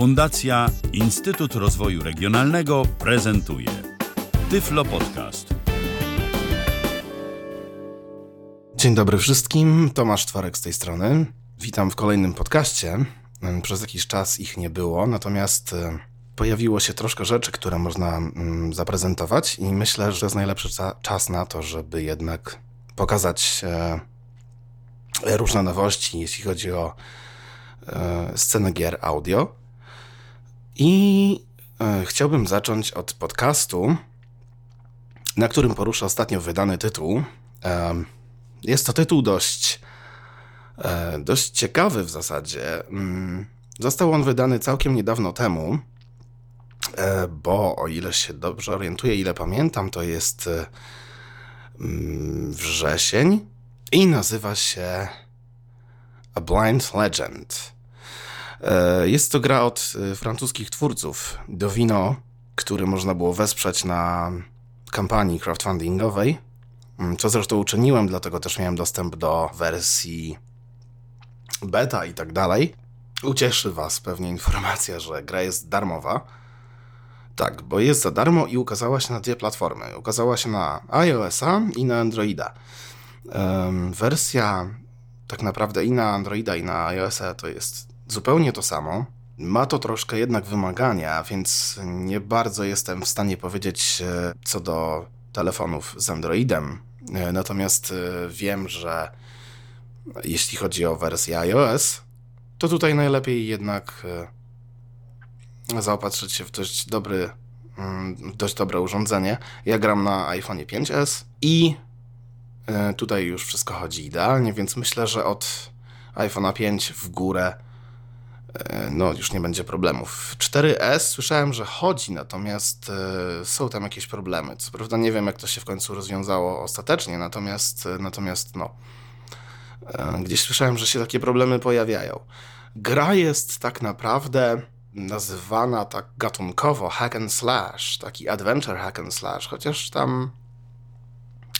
Fundacja Instytut Rozwoju Regionalnego prezentuje Tyflo Podcast. Dzień dobry wszystkim, Tomasz Twarek z tej strony. Witam w kolejnym podcaście. Przez jakiś czas ich nie było, natomiast e, pojawiło się troszkę rzeczy, które można mm, zaprezentować i myślę, że jest najlepszy czas na to, żeby jednak pokazać e, różne nowości, jeśli chodzi o e, scenę gier audio. I chciałbym zacząć od podcastu, na którym poruszę ostatnio wydany tytuł. Jest to tytuł dość, dość ciekawy w zasadzie. Mm, został on wydany całkiem niedawno temu E, bo o ile się dobrze orientuję, ile pamiętam, to jest e, mm, wrzesień i nazywa się A Blind Legend. E, jest to gra od francuskich twórców Dovino, który można było wesprzeć na kampanii crowdfundingowej, mm, co zresztą uczyniłem, dlatego też miałem dostęp do wersji beta i tak dalej. Ucieszy Was pewnie informacja, że gra jest darmowa. Tak, bo jest za darmo i ukazała się na dwie platformy. Ukazała się na iOS-a i na Androida. Um, wersja tak naprawdę i na Androida i na iOS-a to jest zupełnie to samo. Ma to troszkę jednak wymagania, więc nie bardzo jestem w stanie powiedzieć e, co do telefonów z Androidem. E, natomiast e, wiem, że jeśli chodzi o wersję iOS, to tutaj najlepiej jednak zaopatrzyć się w dość dobry, mm, dość dobre urządzenie. Ja gram na iPhone 5S i tutaj już wszystko chodzi idealnie, więc myślę, że od iPhone'a 5 w górę no już nie będzie problemów. 4S słyszałem, że chodzi, natomiast e, są tam jakieś problemy. Co prawda nie wiem, jak to się w końcu rozwiązało ostatecznie, natomiast, natomiast no, gdzieś słyszałem, że się takie problemy pojawiają. Gra jest tak naprawdę nazywana tak gatunkowo hack and slash, taki adventure hack and slash, chociaż tam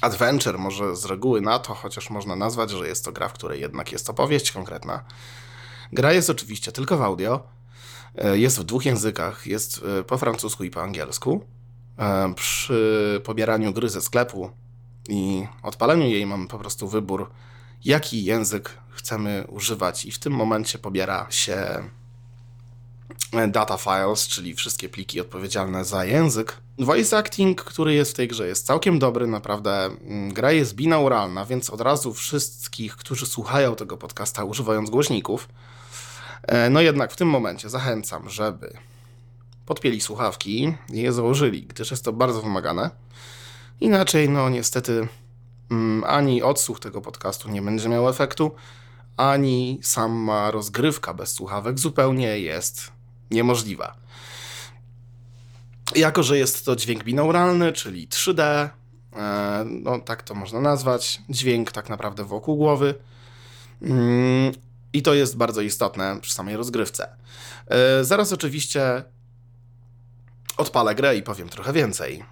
adventure może z reguły na to, chociaż można nazwać, że jest to gra, w której jednak jest opowieść konkretna. Gra jest oczywiście tylko w audio, e, jest w dwóch językach, jest e, po francusku i po angielsku. E, przy pobieraniu gry ze sklepu i odpaleniu jej mamy po prostu wybór, jaki język chcemy używać i w tym momencie pobiera się data files, czyli wszystkie pliki odpowiedzialne za język. Voice acting, który jest w tej grze, jest całkiem dobry, naprawdę. Mm, gra jest binauralna, więc od razu wszystkich, którzy słuchają tego podcasta używając głośników, no jednak w tym momencie zachęcam, żeby podpięli słuchawki i je założyli, gdyż jest to bardzo wymagane. Inaczej, no niestety, mm, ani odsłuch tego podcastu nie będzie miał efektu, ani sama rozgrywka bez słuchawek zupełnie jest niemożliwa. Jako, że jest to dźwięk binauralny, czyli 3D, e, no tak to można nazwać, dźwięk tak naprawdę wokół głowy. I to jest bardzo istotne przy samej rozgrywce. E, zaraz oczywiście odpalę grę i powiem trochę więcej,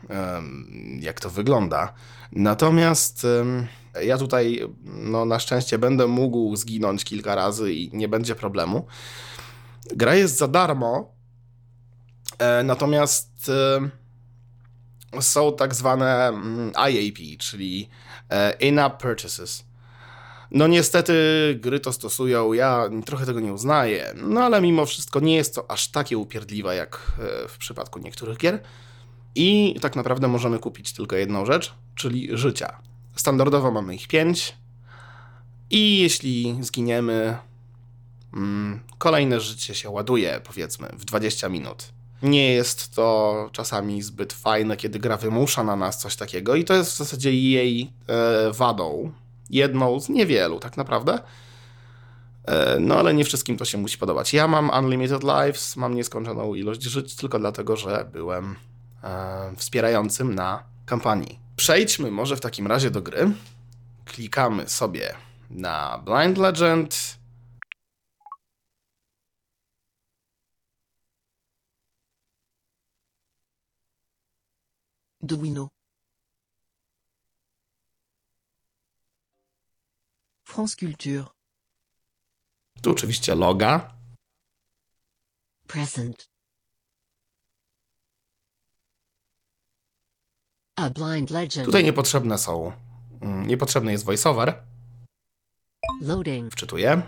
jak to wygląda. Natomiast ja tutaj, no na szczęście, będę mógł zginąć kilka razy i nie będzie problemu. Gra jest za darmo, e, natomiast są tak zwane mm, IAP, czyli e, In-App Purchases. No niestety gry to stosują, ja trochę tego nie uznaję, no ale mimo wszystko nie jest to aż takie upierdliwe jak w przypadku niektórych gier. I tak naprawdę możemy kupić tylko jedną rzecz, czyli życia. Standardowo mamy ich 5 i jeśli zginiemy, Mm, kolejne życie się ładuje, powiedzmy, w 20 minut. Nie jest to czasami zbyt fajne, kiedy gra wymusza na nas coś takiego, i to jest w zasadzie jej e, wadą. Jedną z niewielu, tak naprawdę. E, no ale nie wszystkim to się musi podobać. Ja mam Unlimited Lives, mam nieskończoną ilość żyć, tylko dlatego, że byłem e, wspierającym na kampanii. Przejdźmy może w takim razie do gry. Klikamy sobie na Blind Legend Duino. France Culture. Tu oczywiście loga. Present. A blind legend. Tutaj niepotrzebne są. mm, Niepotrzebny jest voiceover. Loading. Wczytuję.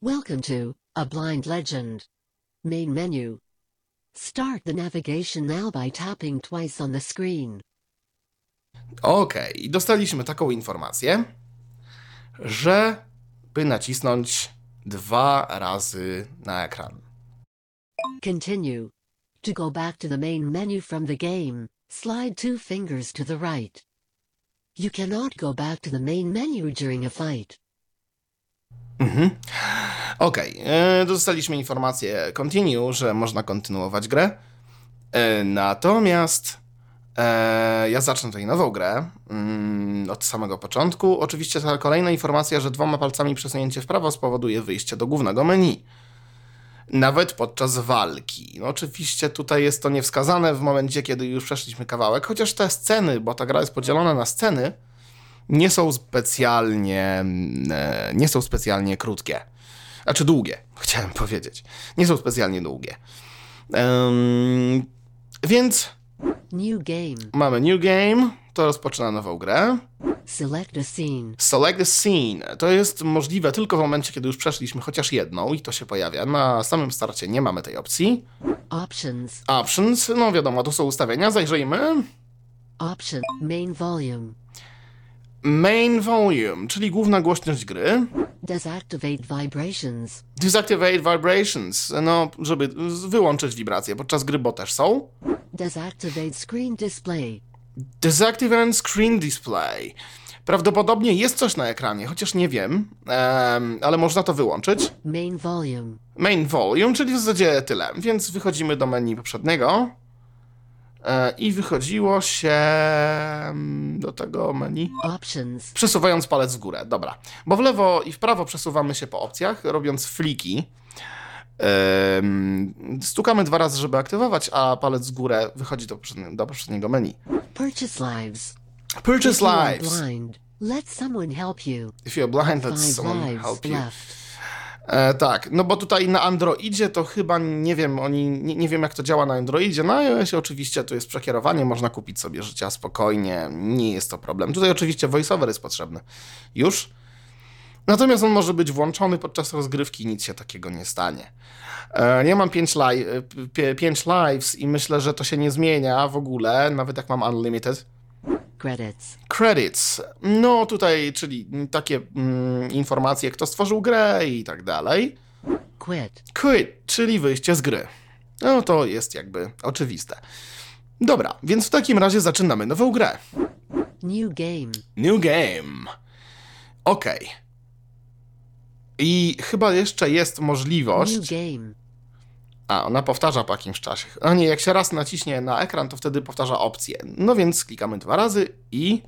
Welcome to A Blind Legend. Main menu. Start the navigation now by tapping twice on the screen. Okej, i dostaliśmy taką informację, że by nacisnąć dwa razy na ekran. Continue. To go back to the main menu from the game, slide two fingers to the right. You cannot go back to the main menu during a fight. Okej, e, dostaliśmy informację continue, że można kontynuować grę. E, natomiast e, ja zacznę tutaj nową grę mm, od samego początku. Oczywiście ta kolejna informacja, że dwoma palcami przesunięcie w prawo spowoduje wyjście do głównego menu. Nawet podczas walki. No, oczywiście tutaj jest to niewskazane w momencie, kiedy już przeszliśmy kawałek, chociaż te sceny, bo ta gra jest podzielona na sceny, nie są specjalnie, mm, nie są specjalnie krótkie. Znaczy długie, chciałem powiedzieć. Nie są specjalnie długie. Em, więc New game. mamy new game, to rozpoczyna nową grę. Select a scene. Select the scene. To jest możliwe tylko w momencie, kiedy już przeszliśmy chociaż jedną i to się pojawia. Na samym starcie nie mamy tej opcji. Options. Options, no wiadomo, to są ustawienia. Zajrzyjmy. Option. Main volume. Main volume, czyli główna głośność gry. Deactivate vibrations. Deactivate vibrations, no, żeby wyłączyć wibracje podczas gry, bo też są. Deactivate screen display. Deactivate screen display. Prawdopodobnie jest coś na ekranie, chociaż nie wiem, em, ale można to wyłączyć. Main volume. Main volume, czyli w zasadzie tyle. Więc wychodzimy do menu poprzedniego i wychodziło się mm, do tego menu. Options. Przesuwając palec w górę, dobra. Bo w lewo i w prawo przesuwamy się po opcjach, robiąc fliki. Stukamy dwa razy, żeby aktywować, a palec w górę wychodzi do, do poprzedniego menu. Purchase lives. Purchase If you are lives. blind, let someone help you. If you're blind, let Five someone lives help you. left. E, tak, no bo tutaj na Androidzie to chyba nie wiem, oni nie, nie wiem jak to działa na Androidzie. Na iOSie oczywiście tu jest przekierowanie, można kupić sobie życia spokojnie, nie jest to problem. Tutaj oczywiście voiceover jest potrzebny. Już. Natomiast on może być włączony podczas rozgrywki, nic się takiego nie stanie. E, ja mam 5 li- e, lives i myślę, że to się nie zmienia w ogóle, nawet jak mam unlimited. Credits. Credits. No tutaj, czyli takie mm, informacje, kto stworzył grę i tak dalej. Quit. Quit, czyli wyjście z gry. No to jest jakby oczywiste. Dobra, więc w takim razie zaczynamy nową grę. New game. New game. Okej. I chyba jeszcze jest New możliwość. game. A, ona powtarza po jakimś czasie. A nie, jak się raz naciśnie na ekran, to wtedy powtarza opcję. No więc klikamy dwa razy i.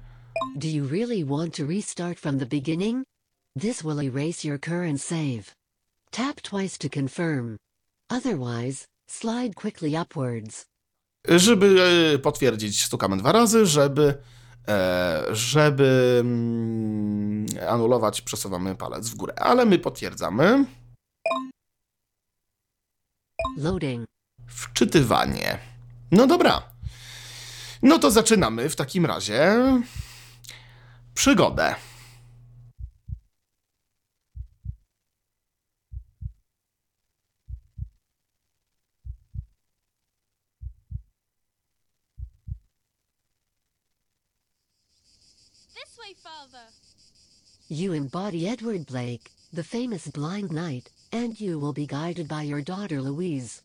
Do you really want to restart from the beginning? This will erase your current save. Tap twice to confirm. Otherwise, slide quickly upwards. Żeby e, potwierdzić, stukamy dwa razy, żeby, e, żeby mm, anulować, przesuwamy palec w górę. Ale my potwierdzamy. Loading. Wczytywanie. No dobra. No to zaczynamy w takim razie przygodę. This way, father. You embody Edward Blake, the famous blind knight, and you will be guided by your daughter Louise.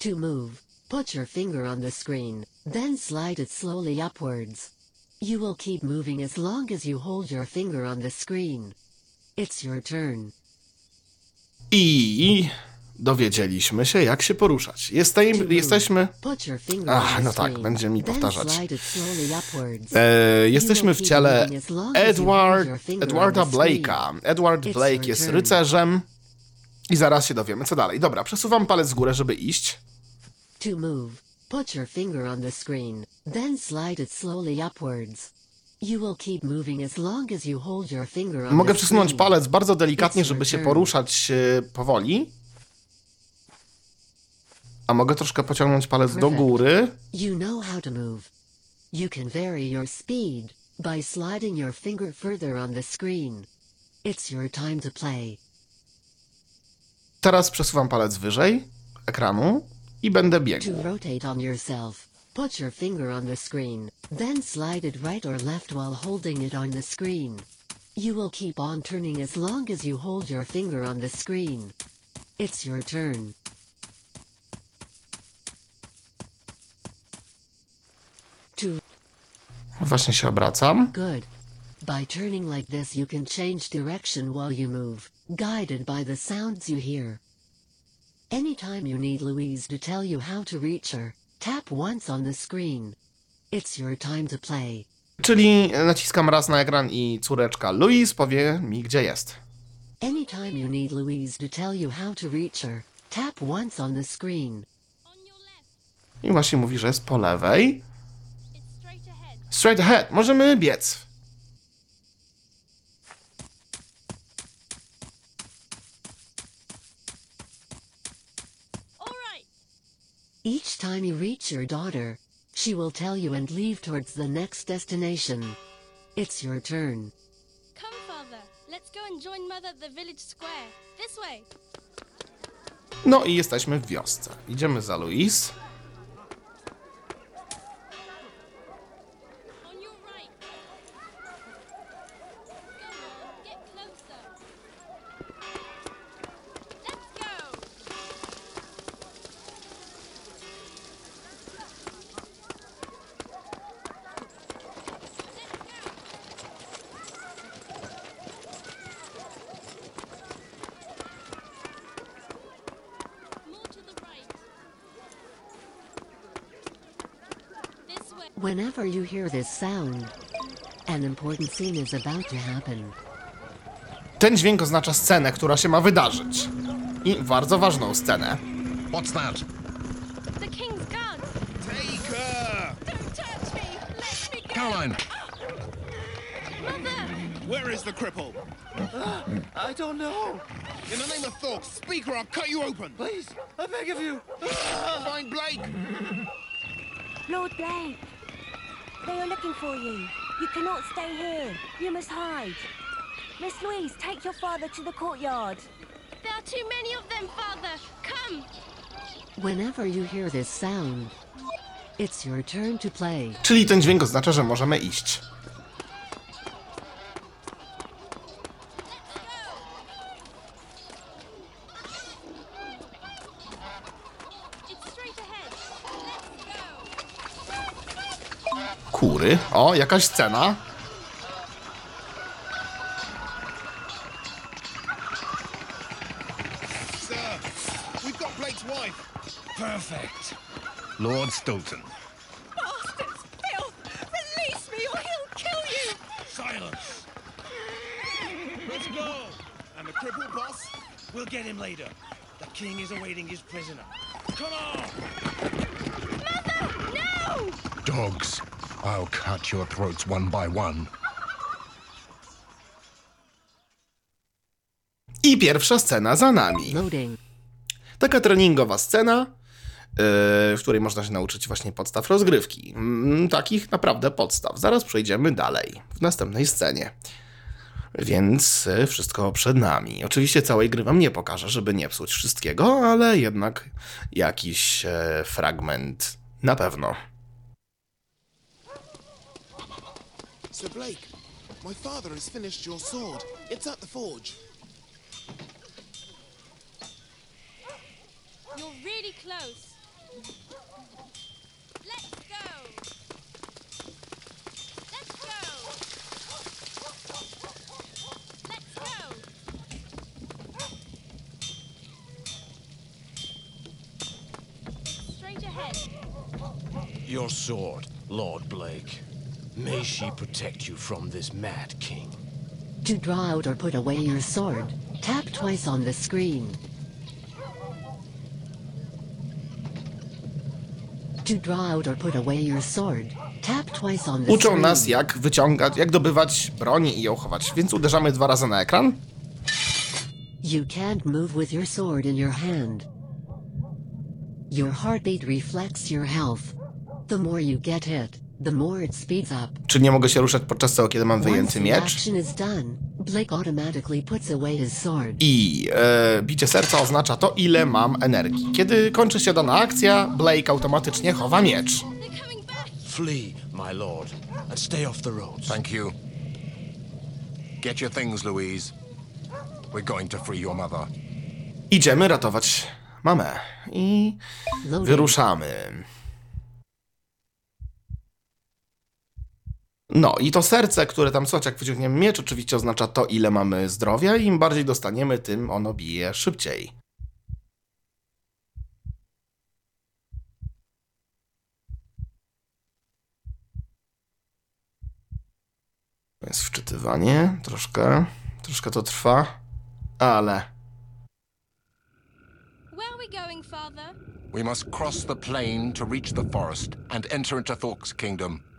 To move, put your finger on the screen, then slide it slowly upwards. You will keep moving as long as you hold your finger on the screen. It's your turn. I dowiedzieliśmy się, jak się poruszać. Jesteśmy, jesteśmy, Ach, no tak, będzie mi powtarzać. e, jesteśmy w ciele Edward, Edwarda Blake'a. Edward Blake jest rycerzem i zaraz się dowiemy, co dalej. Dobra, przesuwam palec w górę, żeby iść. To move, put your finger on the screen, then slide it slowly upwards. You will keep moving as long as you hold your finger on Mogę the przesunąć screen. palec bardzo delikatnie, It's żeby się poruszać e, powoli. A mogę troszkę pociągnąć palec do Perfect. góry. You know how to move. You can vary your speed by sliding your finger further on the screen. It's your time to play. Teraz przesuwam palec wyżej ekranu i będę biegł. To rotate on yourself, put your finger on the screen, then slide it right or left while holding it on the screen. You will keep on turning as long as you hold your finger on the screen. It's your turn. To Właśnie się obracam. Good. By turning like this, you can change direction while you move, guided by the sounds you hear. Anytime you need Louise to tell you how to reach her, tap once on the screen. It's your time to play. Czyli naciskam raz na ekran i córeczka Louise powie mi, gdzie jest. Anytime you need Louise to tell you how to reach her, tap once on the screen. On your left, I właśnie mówi, że jest po lewej. straight ahead. Straight ahead. Możemy biec. All right. Each time you reach your daughter, she will tell you and leave towards the next destination. It's your turn. Come, father. Let's go and join mother at the village square. This way. No i jesteśmy w wiosce. Idziemy za Louise. On your right. Go on, get closer. Let's go. More to the right. This way. Whenever you hear this sound, an important scene is about to happen. Ten dźwięk oznacza scenę, która się ma wydarzyć. I bardzo ważną scenę. What's that? The king's guard. Take her! Don't touch me. Let me go. Caroline! Ah! Mother. Where is the cripple? I don't know. In the name of Thor, speak or I'll cut you open. Please, I beg of you. Find Blake. Lord Blake, they are looking for you. You cannot stay here. You must hide. Miss Louise, take your father to the courtyard. There are too many of them, father. Come. Whenever you hear this sound, it's your turn to play. Czyli ten dźwięk oznacza, że możemy iść. It's straight ahead. Let's go. Kury. O, jakaś scena. Sir, we've got Blake's wife. Perfect. Lord Stoughton. Bastards! Phil! Release me or he'll kill you! Silence. Let's go. And the cripple boss? We'll get him later. The king is awaiting his prisoner. Come on. Mother! No! Dogs. I'll cut your throats one by one. I pierwsza scena za nami. Taka treningowa scena, yy, w której można się nauczyć właśnie podstaw rozgrywki. Mm, takich naprawdę podstaw. Zaraz przejdziemy dalej, w następnej scenie. Więc yy, wszystko przed nami. Oczywiście całej gry wam nie pokażę, żeby nie psuć wszystkiego, ale jednak jakiś e, fragment na pewno. Sir Blake, my father has finished your sword. It's at the forge. You're really close. Let's go. Let's go. Let's go. Straight ahead. Your sword, Lord Blake. May she protect you from this mad king. To draw out or put away your sword, tap twice on the screen. To draw out or put away your sword, Tap twice on the Uczą screen. nas, jak wyciągać, jak dobywać broni i ją chować, więc uderzamy dwa razy na ekran. You can't move with your sword in your hand. Your heartbeat reflects your health. The more you get hit, the more it speeds up. Czy nie mogę się ruszać podczas tego, kiedy mam wyjęty miecz? action is done, Blake automatically puts away his sword. I e, bicie serca oznacza to, ile mam energii. Kiedy kończy się dana akcja, Blake automatycznie chowa miecz. Flee, my lord, and stay off the roads. Thank you. Get your things, Louise. We're going to free your mother. Idziemy ratować mamę. I Loading. wyruszamy. No i to serce, które tam słychać, jak wyciągniemy miecz, oczywiście oznacza to, ile mamy zdrowia. Im bardziej dostaniemy, tym ono bije szybciej. To jest wczytywanie, troszkę, troszkę to trwa, ale Where are we going, father? We must cross the plain to reach the forest and enter into Thork's kingdom.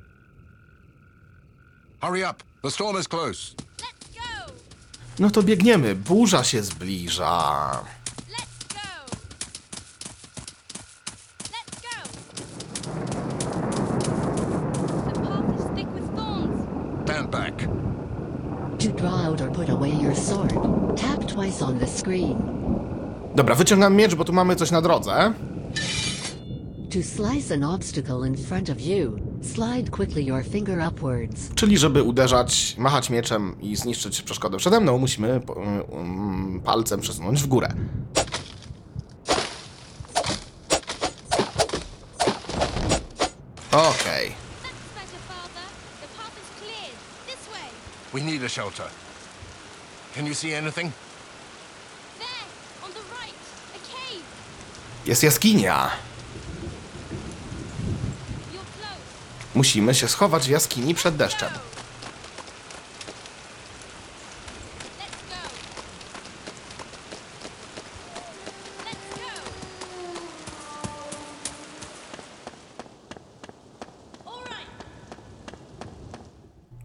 Hurry up! The storm is close. Let's go. No to biegniemy, burza się zbliża. Let's go. Let's go. The path is thick with thorns. Stand back. To draw out or put away your sword, tap twice on the screen. Dobra, wyciągam miecz, bo tu mamy coś na drodze. To slice an obstacle in front of you, slide quickly your finger upwards. Czyli żeby uderzać, machać mieczem i zniszczyć przeszkodę przede mną, musimy um, palcem przesunąć w górę. Okej. Way. We need a shelter. Can you see anything? There. On the right. A cave. Jest jaskinia. You're close. Musimy się schować w jaskini przed deszczem.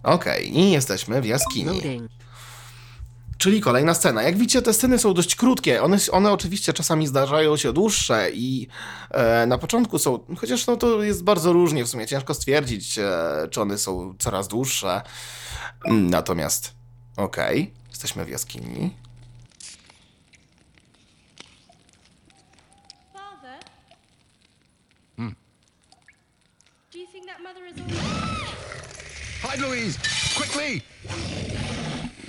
Okej, i jesteśmy w jaskini. Loading. Czyli kolejna scena. Jak widzicie, te sceny są dość krótkie. One, one oczywiście czasami zdarzają się dłuższe i e, na początku są, chociaż no to jest bardzo różnie, w sumie ciężko stwierdzić, e, czy one są coraz dłuższe. Mm, Natomiast, okej, jesteśmy w jaskini. Father? Do you think that mother is all Hide, Louise! Quickly!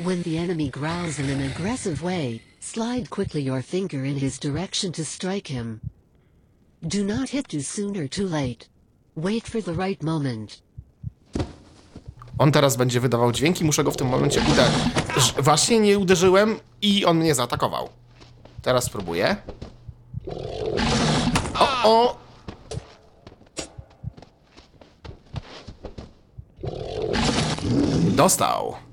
When the enemy growls in an aggressive way, slide quickly your finger in his direction to strike him. Do not hit too soon or too late. Wait for the right moment. On teraz będzie wydawał dźwięki, muszę go w tym momencie uderzyć. Właśnie nie uderzyłem i on mnie zaatakował. Teraz spróbuję. O, o! Dostał.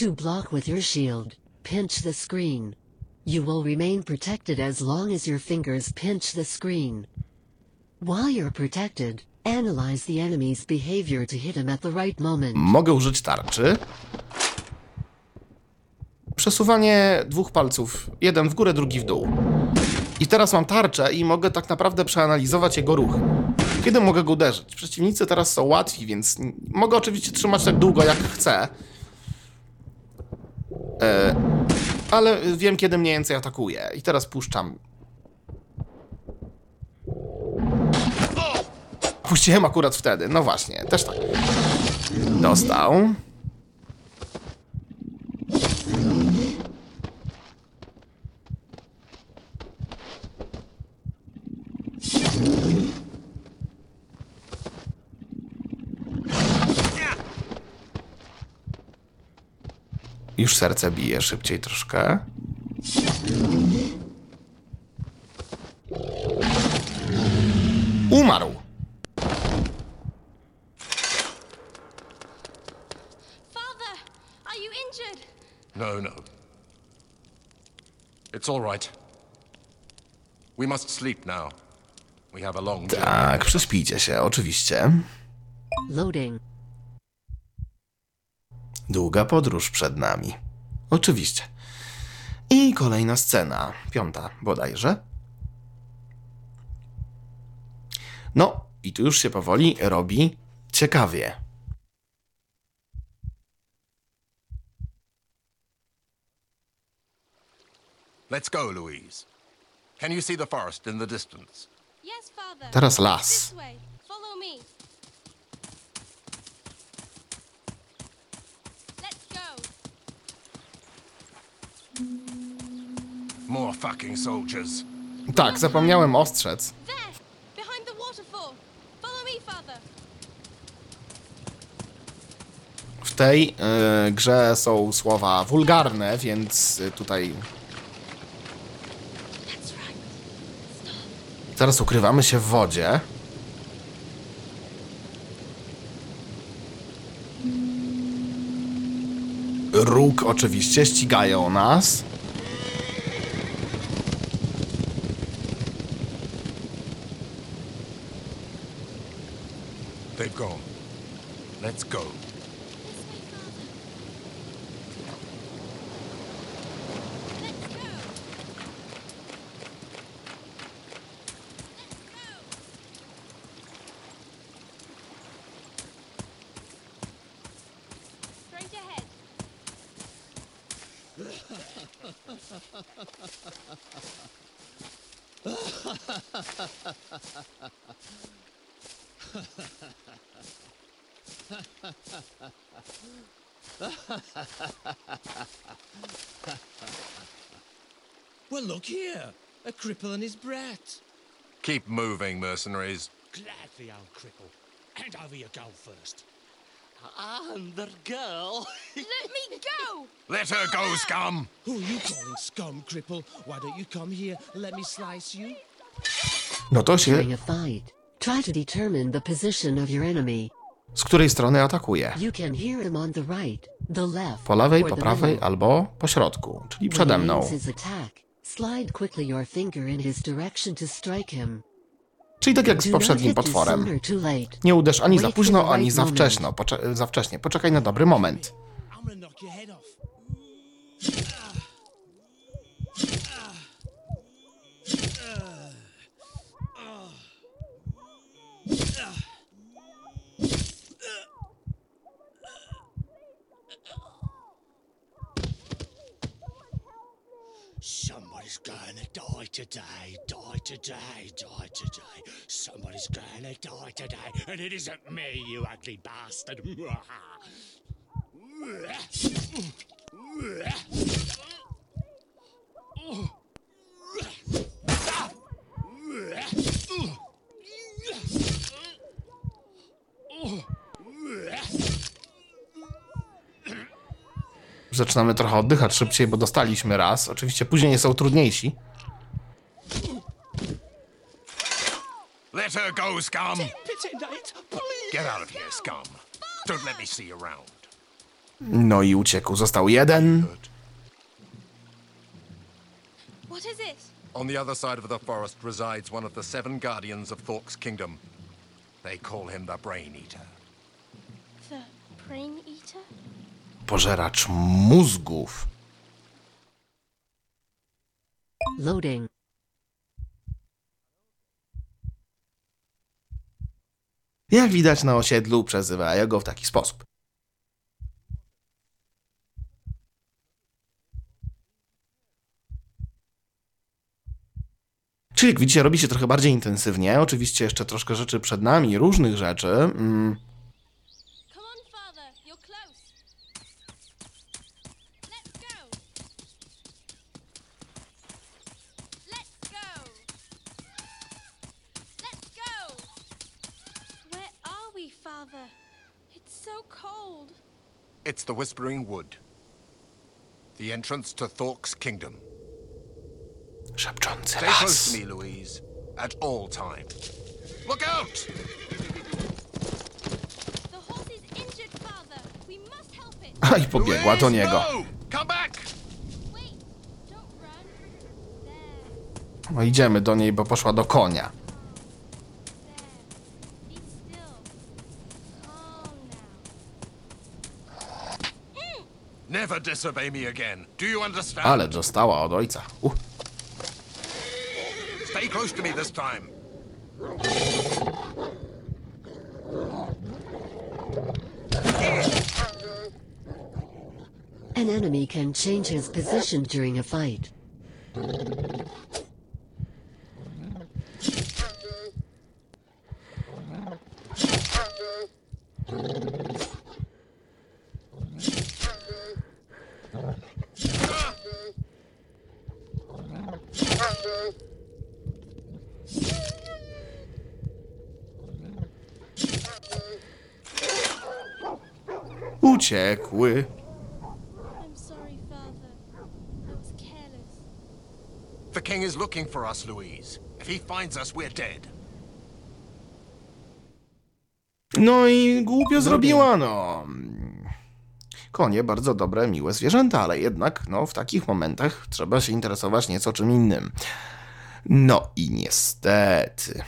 To block with your shield, pinch the screen. You will remain protected as long as your fingers pinch the screen. While you're protected, analyze the enemy's behavior to hit him at the right moment. Mogę użyć tarczy. Przesuwanie dwóch palców, jeden w górę, drugi w dół. I teraz mam tarczę i mogę tak naprawdę przeanalizować jego ruch. Kiedy mogę go uderzyć? Przeciwnicy teraz są łatwi, więc mogę oczywiście trzymać tak długo jak chcę. E, ale wiem, kiedy mniej więcej atakuje. I teraz puszczam. Puściłem akurat wtedy. No właśnie, też tak. Dostał. Już serce bije szybciej troszkę. Umarł. Father, are you injured? No, no. It's all right. We must sleep now. We have a long. Tak, prześpijcie się, oczywiście. Loading. Długa podróż przed nami. Oczywiście. I kolejna scena, piąta bodajże. No, i tu już się powoli robi ciekawie. Let's go, Louise. Can you see the forest in the distance? Yes, Father. Teraz las. This way. Follow me. Let's go. More fucking soldiers. Tak, zapomniałem ostrzec. There, behind the waterfall. Follow me, Father. W tej y, grze są słowa wulgarne, więc y, tutaj That's right. Teraz ukrywamy się w wodzie. Róg oczywiście ścigają nas. Well, look here. A cripple and his brat. Keep moving, mercenaries. Gladly, old cripple. Hand over your gold first. And the girl. Let me go! Let her go, scum! Who are you calling scum, cripple? Why don't you come here? Let me slice you. No to się During a fight, try to determine the position of your enemy. z której strony atakuje. You can hear him on the right, the left, Po lewej, or po the prawej middle. albo po środku, czyli przede mną. aims his attack, slide quickly your finger in his direction to strike him. Czyli tak jak z poprzednim potworem. or too late. Nie uderz ani za późno, ani za wcześnie. Pocze- za wcześnie. Poczekaj na dobry moment. Somebody's gonna die today, die today, die today. Somebody's gonna die today, and it isn't me, you ugly bastard. Zaczynamy trochę oddychać szybciej, bo dostaliśmy raz. Oczywiście później są trudniejsi. Let her go, scum! Get out of here, scum. Don't let me see you around. No i uciekł. Został jeden. What is it? On the other side of the forest resides one of the seven guardians of Thork's kingdom. They call him the Brain Eater. The brain eater? Pożeracz mózgów. Loading. Jak widać na osiedlu, przezywają go w taki sposób. Czyli jak widzicie, robi się trochę bardziej intensywnie. Oczywiście jeszcze troszkę rzeczy przed nami, różnych rzeczy. Mm, Come on, Father. You're close. Let's go. Let's go. Let's go. Where are we, Father? It's so cold. It's the Whispering Wood. The entrance to Thork's kingdom. szepczący Stay close las. to me, Louise, at all times. Look out! The horse is injured, Father. We must help it. A i pobiegła do Louise, niego. No! Come back! Wait. Don't run. There. No idziemy do niej, bo poszła do konia. Never disobey me again. Do you understand? Ale dostała od ojca. Uh. Stay close to me this time. An enemy can change his position during a fight. Uciekły. I'm sorry, Father. I was careless. The king is looking for us, Louise. If he finds us, we're dead. No i głupio zrobiła, no. Konie bardzo dobre, miłe zwierzęta, ale jednak, no, w takich momentach trzeba się interesować nieco czym innym. No i niestety.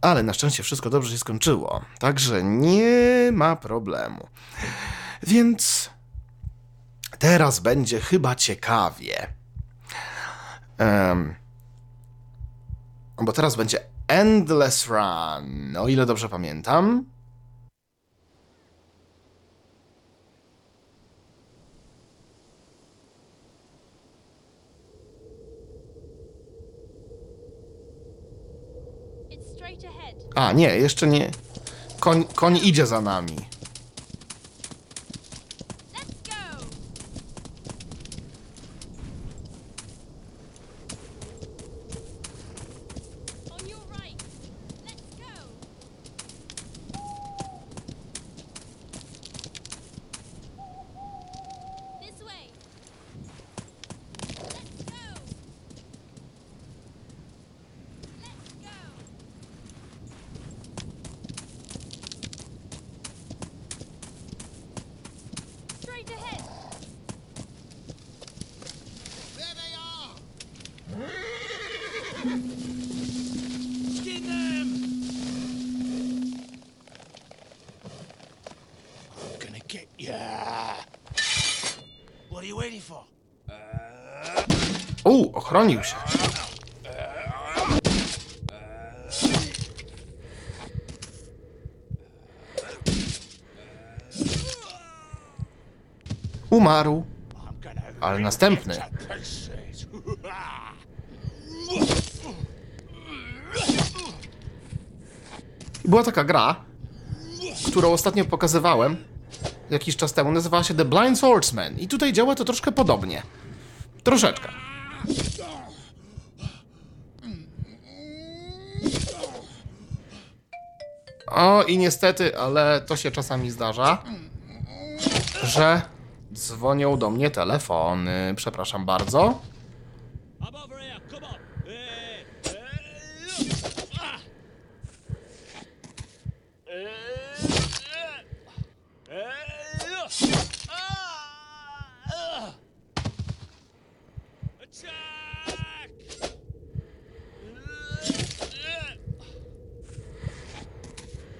Ale na szczęście wszystko dobrze się skończyło, także nie ma problemu. Więc teraz będzie chyba ciekawie. Em, bo teraz będzie Endless Run, o ile dobrze pamiętam. It's straight ahead. A, nie, jeszcze nie. Koń, koń idzie za nami. Let's go! On your right. Let's go! This way. Let's go! Let's go! Straight ahead. There they are! Skin them! I'm gonna get ya! What are you waiting for? U, ochronił się. Umarł, ale następny. Była taka gra, którą ostatnio pokazywałem jakiś czas temu. Nazywała się The Blind Swordsman. I tutaj działa to troszkę podobnie. Troszeczkę. O, i niestety, ale to się czasami zdarza, że dzwonią do mnie telefony. Przepraszam bardzo. I'm over here. Come on. Eh, eh, ah. Eh, eh, eh, ah, ah. Attack!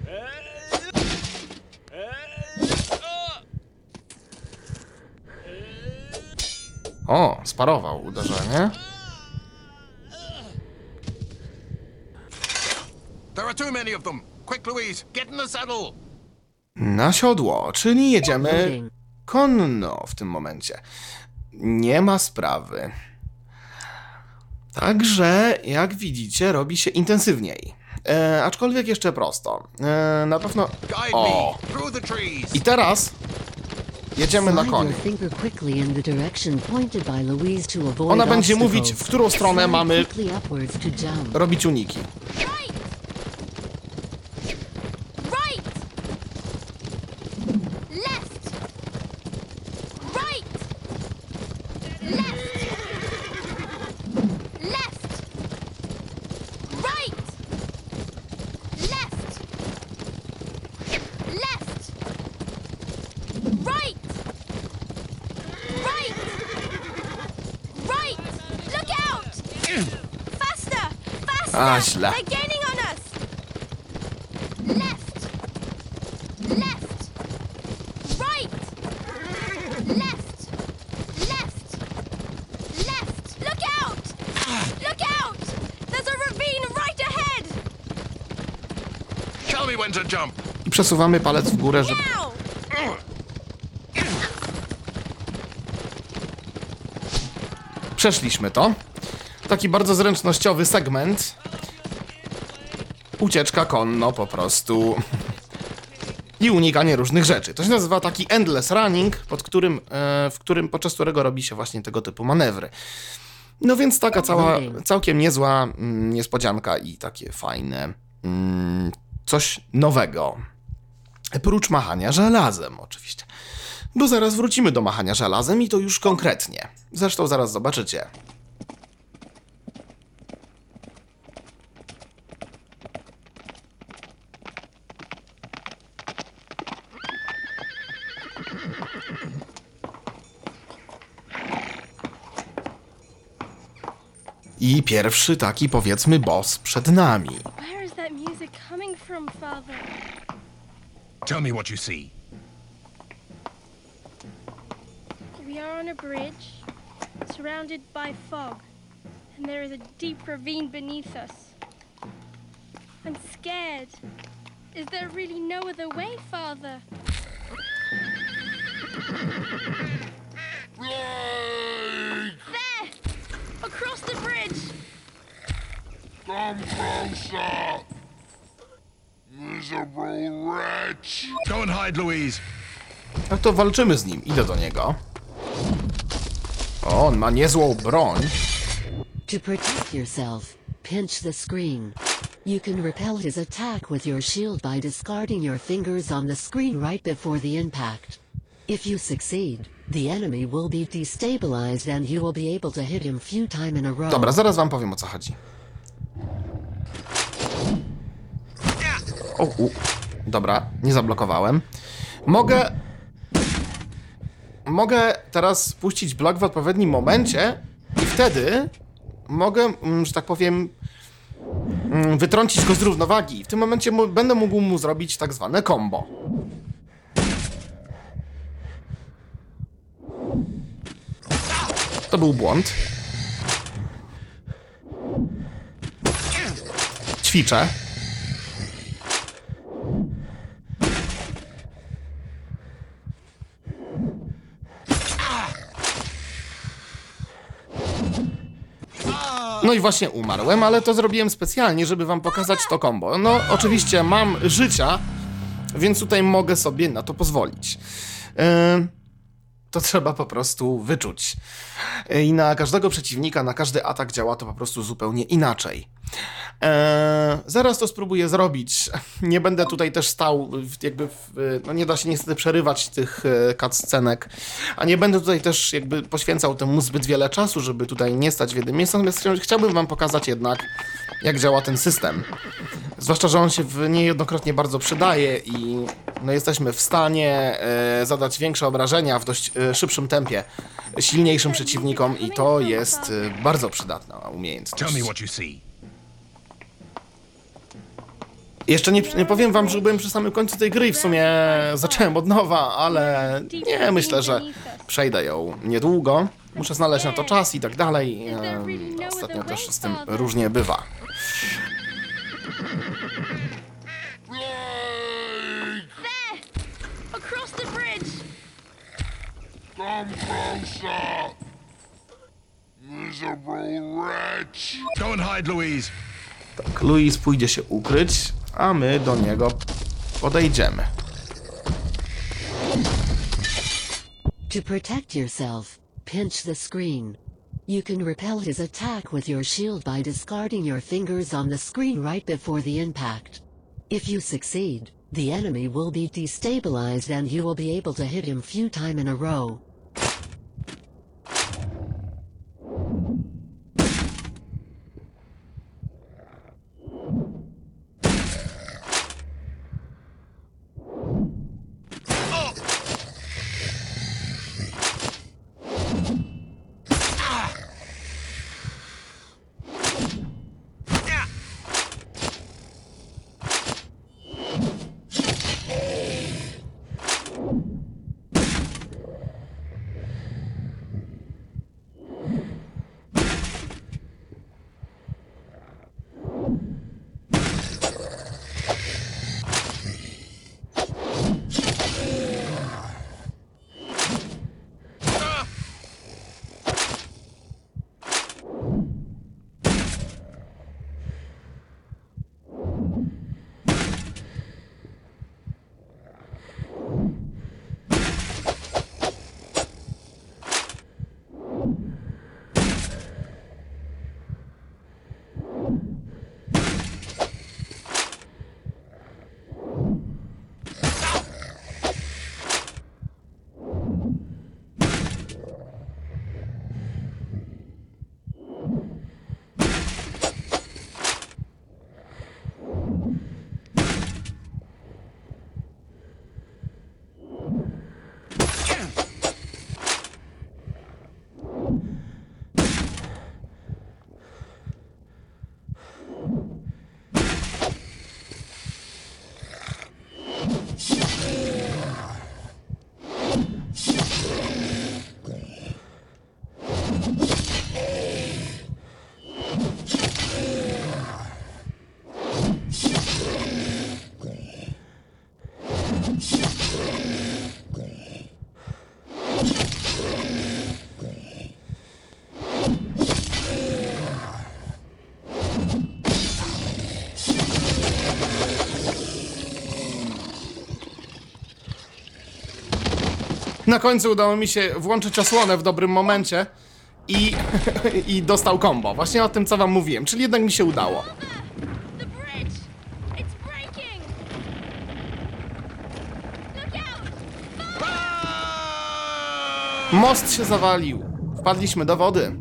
Eh, eh, ah. O, sparował uderzenie. There are too many of them. Quick, Louise, get in the saddle. Na siodło, czyli jedziemy konno w tym momencie. Nie ma sprawy. Także, jak widzicie, robi się intensywniej. E, aczkolwiek jeszcze prosto. E, na pewno. O! I teraz jedziemy na koniu. Ona będzie mówić, w którą stronę mamy robić uniki. Faster! Faster! Ah, szla. They're gaining on us! Left! Left! Right! Left! Left! Left! Look out! Look out! There's a ravine right ahead! Tell me when to jump. I przesuwamy palec w górę, żeby... Przeszliśmy to. Taki bardzo zręcznościowy segment. Ucieczka konno po prostu. I unikanie różnych rzeczy. To się nazywa taki endless running, pod którym, e, w którym podczas którego robi się właśnie tego typu manewry. No więc taka cała, całkiem niezła mm, niespodzianka i takie fajne mm, coś nowego. Prócz machania żelazem, oczywiście. Bo zaraz wrócimy do machania żelazem i to już konkretnie. Zresztą zaraz zobaczycie. I pierwszy taki powiedzmy boss przed nami. Where is that music coming from, Father? Tell me what you see. We are on a bridge, surrounded by fog, and there is a deep ravine beneath us. I'm scared. Is there really no other way, Father? There! Across the bridge! Come closer! Miserable wretch! Go and hide, Louise. No to walczymy z nim. Idę do niego. O, on ma niezłą broń. To protect yourself, pinch the screen. You can repel his attack with your shield by discarding your fingers on the screen right before the impact. If you succeed, the enemy will be destabilized and you will be able to hit him few time in a row. Dobra, zaraz wam powiem o co chodzi. O, u. Dobra, nie zablokowałem. Mogę... Mogę teraz puścić blok w odpowiednim momencie i wtedy mogę, mm, że tak powiem, mm, wytrącić go z równowagi. W tym momencie będę mógł mu zrobić tak zwane combo. To był błąd. Ćwiczę. No i właśnie umarłem, ale to zrobiłem specjalnie, żeby wam pokazać to combo. No, oczywiście mam życia, więc tutaj mogę sobie na to pozwolić. To trzeba po prostu wyczuć. I na każdego przeciwnika, na każdy atak działa to po prostu zupełnie inaczej. Eee, zaraz to spróbuję zrobić. Nie będę tutaj też stał, jakby, w, no nie da się niestety przerywać tych e, cutscenek, a nie będę tutaj też jakby poświęcał temu zbyt wiele czasu, żeby tutaj nie stać w jednym miejscu, natomiast chcia- chciałbym wam pokazać jednak, jak działa ten system. Zwłaszcza, że on się w niejednokrotnie bardzo przydaje i no, jesteśmy w stanie e, zadać większe obrażenia w dość e, szybszym tempie silniejszym przeciwnikom i to jest e, bardzo przydatna umiejętność. Tell me what you see. Jeszcze nie, nie powiem wam, że byłem przy samym końcu tej gry i w sumie zacząłem od nowa, ale nie, myślę, że przejdę ją niedługo. Muszę znaleźć na to czas i tak dalej. Em, Ostatnio też z tym różnie bywa. Come closer! Miserable wretch! Go and hide, Louise. Tak, Luis pójdzie się ukryć, a my do niego podejdziemy. To protect yourself, pinch the screen. You can repel his attack with your shield by discarding your fingers on the screen right before the impact. If you succeed, the enemy will be destabilized and you will be able to hit him few time in a row. Na końcu udało mi się włączyć osłonę w dobrym momencie i, i dostał combo. Właśnie o tym, co wam mówiłem, czyli jednak mi się udało. Most się zawalił. Wpadliśmy do wody.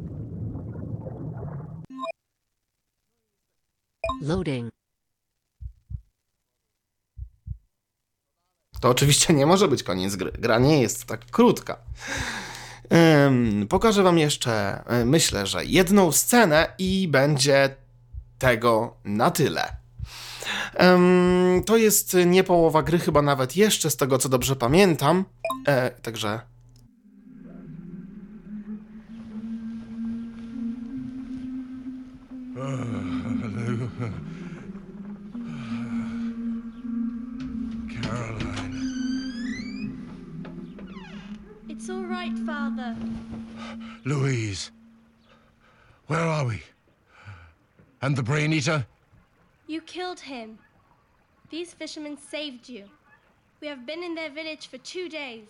Loading. To oczywiście nie może być koniec gry. Gra nie jest tak krótka. Pokażę wam jeszcze, y, myślę, że jedną scenę i będzie tego na tyle. To jest nie połowa gry, chyba nawet jeszcze, z tego co dobrze pamiętam. E, także It's all right, Father. Louise. Where are we? And the Brain Eater? You killed him. These fishermen saved you. We have been in their village for two days.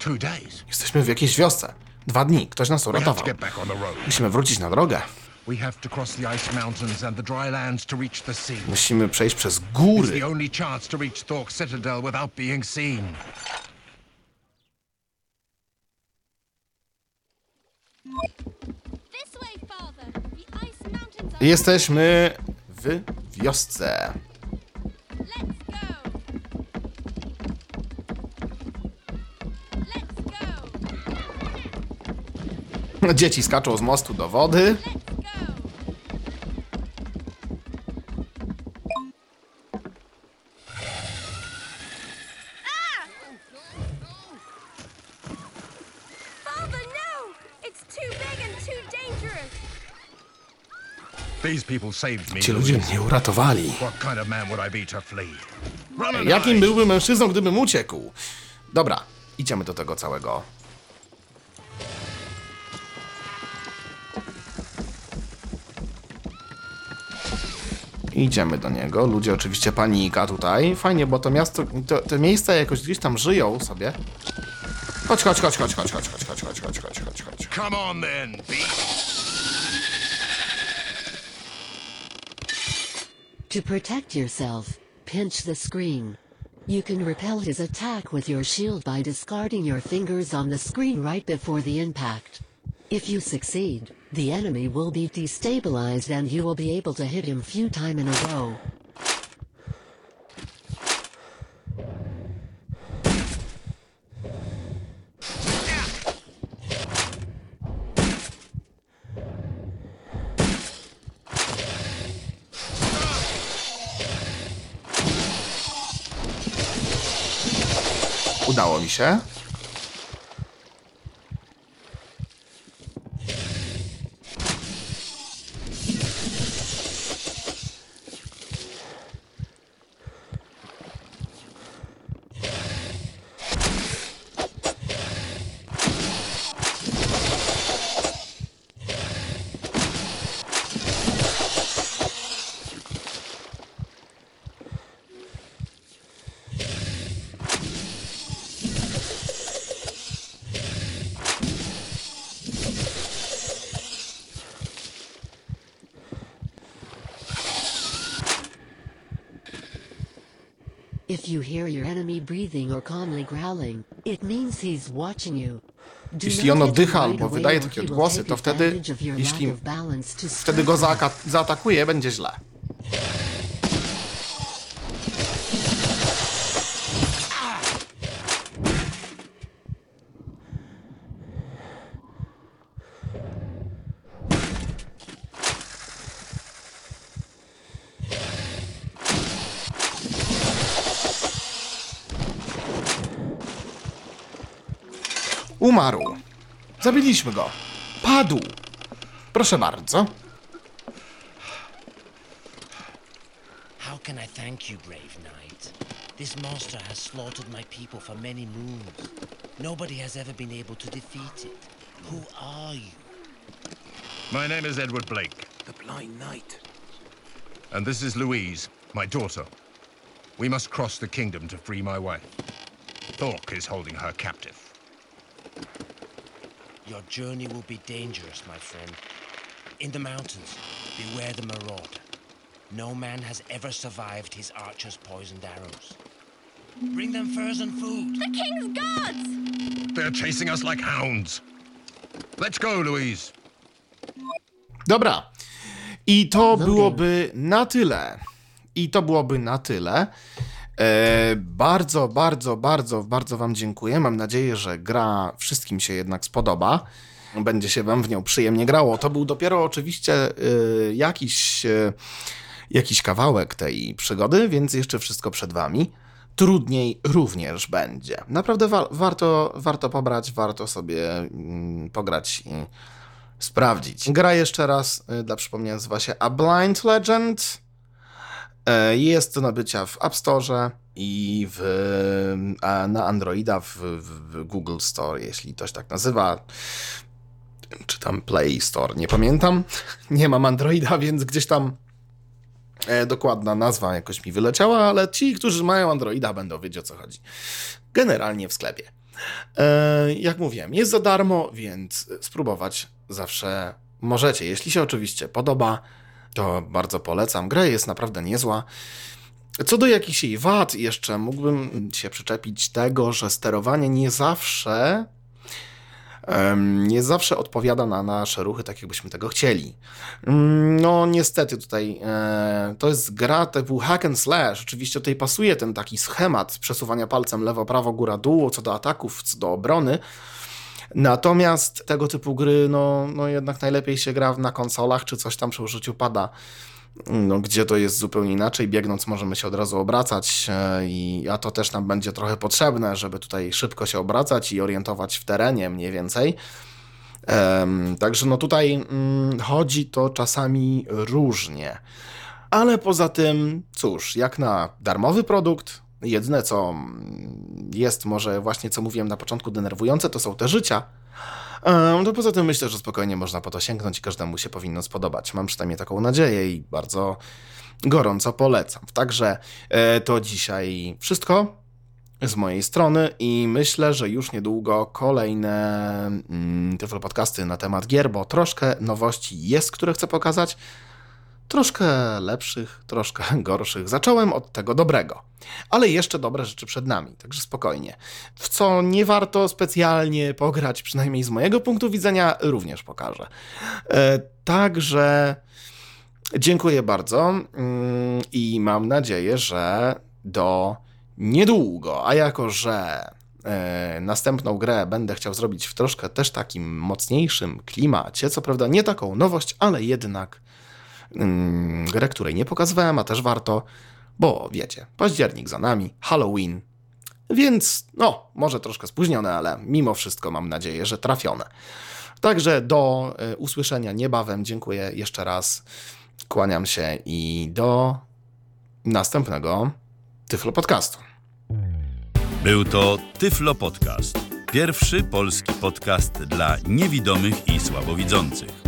Two days. jesteśmy w jakiejś wiosce. Dwa dni, ktoś nas We have to uratował. get back on the road. Musimy wrócić na drogę. We have to cross the ice mountains and the dry lands to reach the sea. Musimy przejść przez It's góry. the only chance to reach Thork Citadel without being seen. This way, Father. The ice mountains are. Jesteśmy w wiosce. Dzieci skaczą z mostu do wody. Ci ludzie mnie uratowali. Jakim byłbym mężczyzną, gdybym uciekł? Dobra, idziemy do tego całego. Idziemy do niego. Ludzie oczywiście panika tutaj. Fajnie, bo to miasto, to, te miejsca jakoś gdzieś tam żyją sobie. Chodź, chodź, chodź, chodź, chodź, chodź, chodź, chodź, chodź, chodź, chodź, chodź, chodź. Come on then, beast. To protect yourself, pinch the screen. You can repel his attack with your shield by discarding your fingers on the screen right before the impact. If you succeed, the enemy will be destabilized and you will be able to hit him few time in a row. Udało mi się. If you hear your enemy breathing or calmly growling, it means he's watching you. Do Jeśli on oddycha albo wydaje takie odgłosy, to wtedy, jeśli wtedy go zaaka- zaatakuje, będzie źle. Umarł. Zabiliśmy go. Padł. Proszę bardzo. How can I thank you, brave knight? This monster has slaughtered my people for many moons. Nobody has ever been able to defeat it. Who are you? My name is Edward Blake, The Blind Knight. and this is Louise, my daughter. We must cross the kingdom to free my wife. Thork is holding her captive. Your journey will be dangerous, my friend. In the mountains, beware the marauder. No man has ever survived his archer's poisoned arrows. Bring them furs and food. The king's guards! They're chasing us like hounds. Let's go, Louise. Dobra. I to byłoby na tyle. I to byłoby na tyle. E, bardzo, bardzo, bardzo, bardzo Wam dziękuję. Mam nadzieję, że gra wszystkim się jednak spodoba. Będzie się Wam w nią przyjemnie grało. To był dopiero oczywiście e, jakiś, e, jakiś kawałek tej przygody, więc jeszcze wszystko przed Wami. Trudniej również będzie. Naprawdę wa- warto, warto pobrać, warto sobie mm, pograć i sprawdzić. Gra jeszcze raz, y, dla przypomnienia, nazywa się A Blind Legend. E, Jest do nabycia w App Store i w, na Androida w, w, w Google Store, jeśli ktoś tak nazywa. Czy tam Play Store, nie pamiętam. Nie mam Androida, więc gdzieś tam e, dokładna nazwa jakoś mi wyleciała, ale ci, którzy mają Androida, będą wiedzieć o co chodzi. Generalnie w sklepie. E, jak mówiłem, jest za darmo, więc spróbować zawsze możecie. Jeśli się oczywiście podoba, to bardzo polecam. Gra jest naprawdę niezła. Co do jakichś jej wad, jeszcze mógłbym się przyczepić tego, że sterowanie nie zawsze nie zawsze odpowiada na nasze ruchy tak, jakbyśmy tego chcieli. Mm, No, niestety tutaj e, to jest gra typu hack and slash. Oczywiście tutaj pasuje ten taki schemat przesuwania palcem lewo, prawo, góra, dół, co do ataków, co do obrony. Natomiast tego typu gry, no, no jednak najlepiej się gra na konsolach, czy coś tam przy użyciu pada, no, gdzie to jest zupełnie inaczej. Biegnąc możemy się od razu obracać, e, i, a to też nam będzie trochę potrzebne, żeby tutaj szybko się obracać i orientować w terenie mniej więcej. Em, także no tutaj mm, chodzi to czasami różnie. Ale poza tym, cóż, jak na darmowy produkt, jedyne co jest może właśnie, co mówiłem na początku, denerwujące, to są te życia. To poza tym myślę, że spokojnie można po to sięgnąć i każdemu się powinno spodobać. Mam przynajmniej taką nadzieję i bardzo gorąco polecam. Także e, to dzisiaj wszystko z mojej strony i myślę, że już niedługo kolejne mm, podcasty na temat gier, bo troszkę nowości jest, które chcę pokazać. Troszkę lepszych, troszkę gorszych. Zacząłem od tego dobrego, ale jeszcze dobre rzeczy przed nami, także spokojnie. W co nie warto specjalnie pograć, przynajmniej z mojego punktu widzenia, również pokażę. E, także dziękuję bardzo mm, i mam nadzieję, że do niedługo, a jako że e, następną grę będę chciał zrobić w troszkę też takim mocniejszym klimacie, co prawda nie taką nowość, ale jednak grę, której nie pokazywałem, a też warto, bo wiecie, październik za nami, Halloween, więc no, może troszkę spóźnione, ale mimo wszystko mam nadzieję, że trafione. Także do e, usłyszenia niebawem. Dziękuję jeszcze raz. Kłaniam się i do następnego Tyflo Podcastu. Był to Tyflo Podcast. Pierwszy polski podcast dla niewidomych i słabowidzących.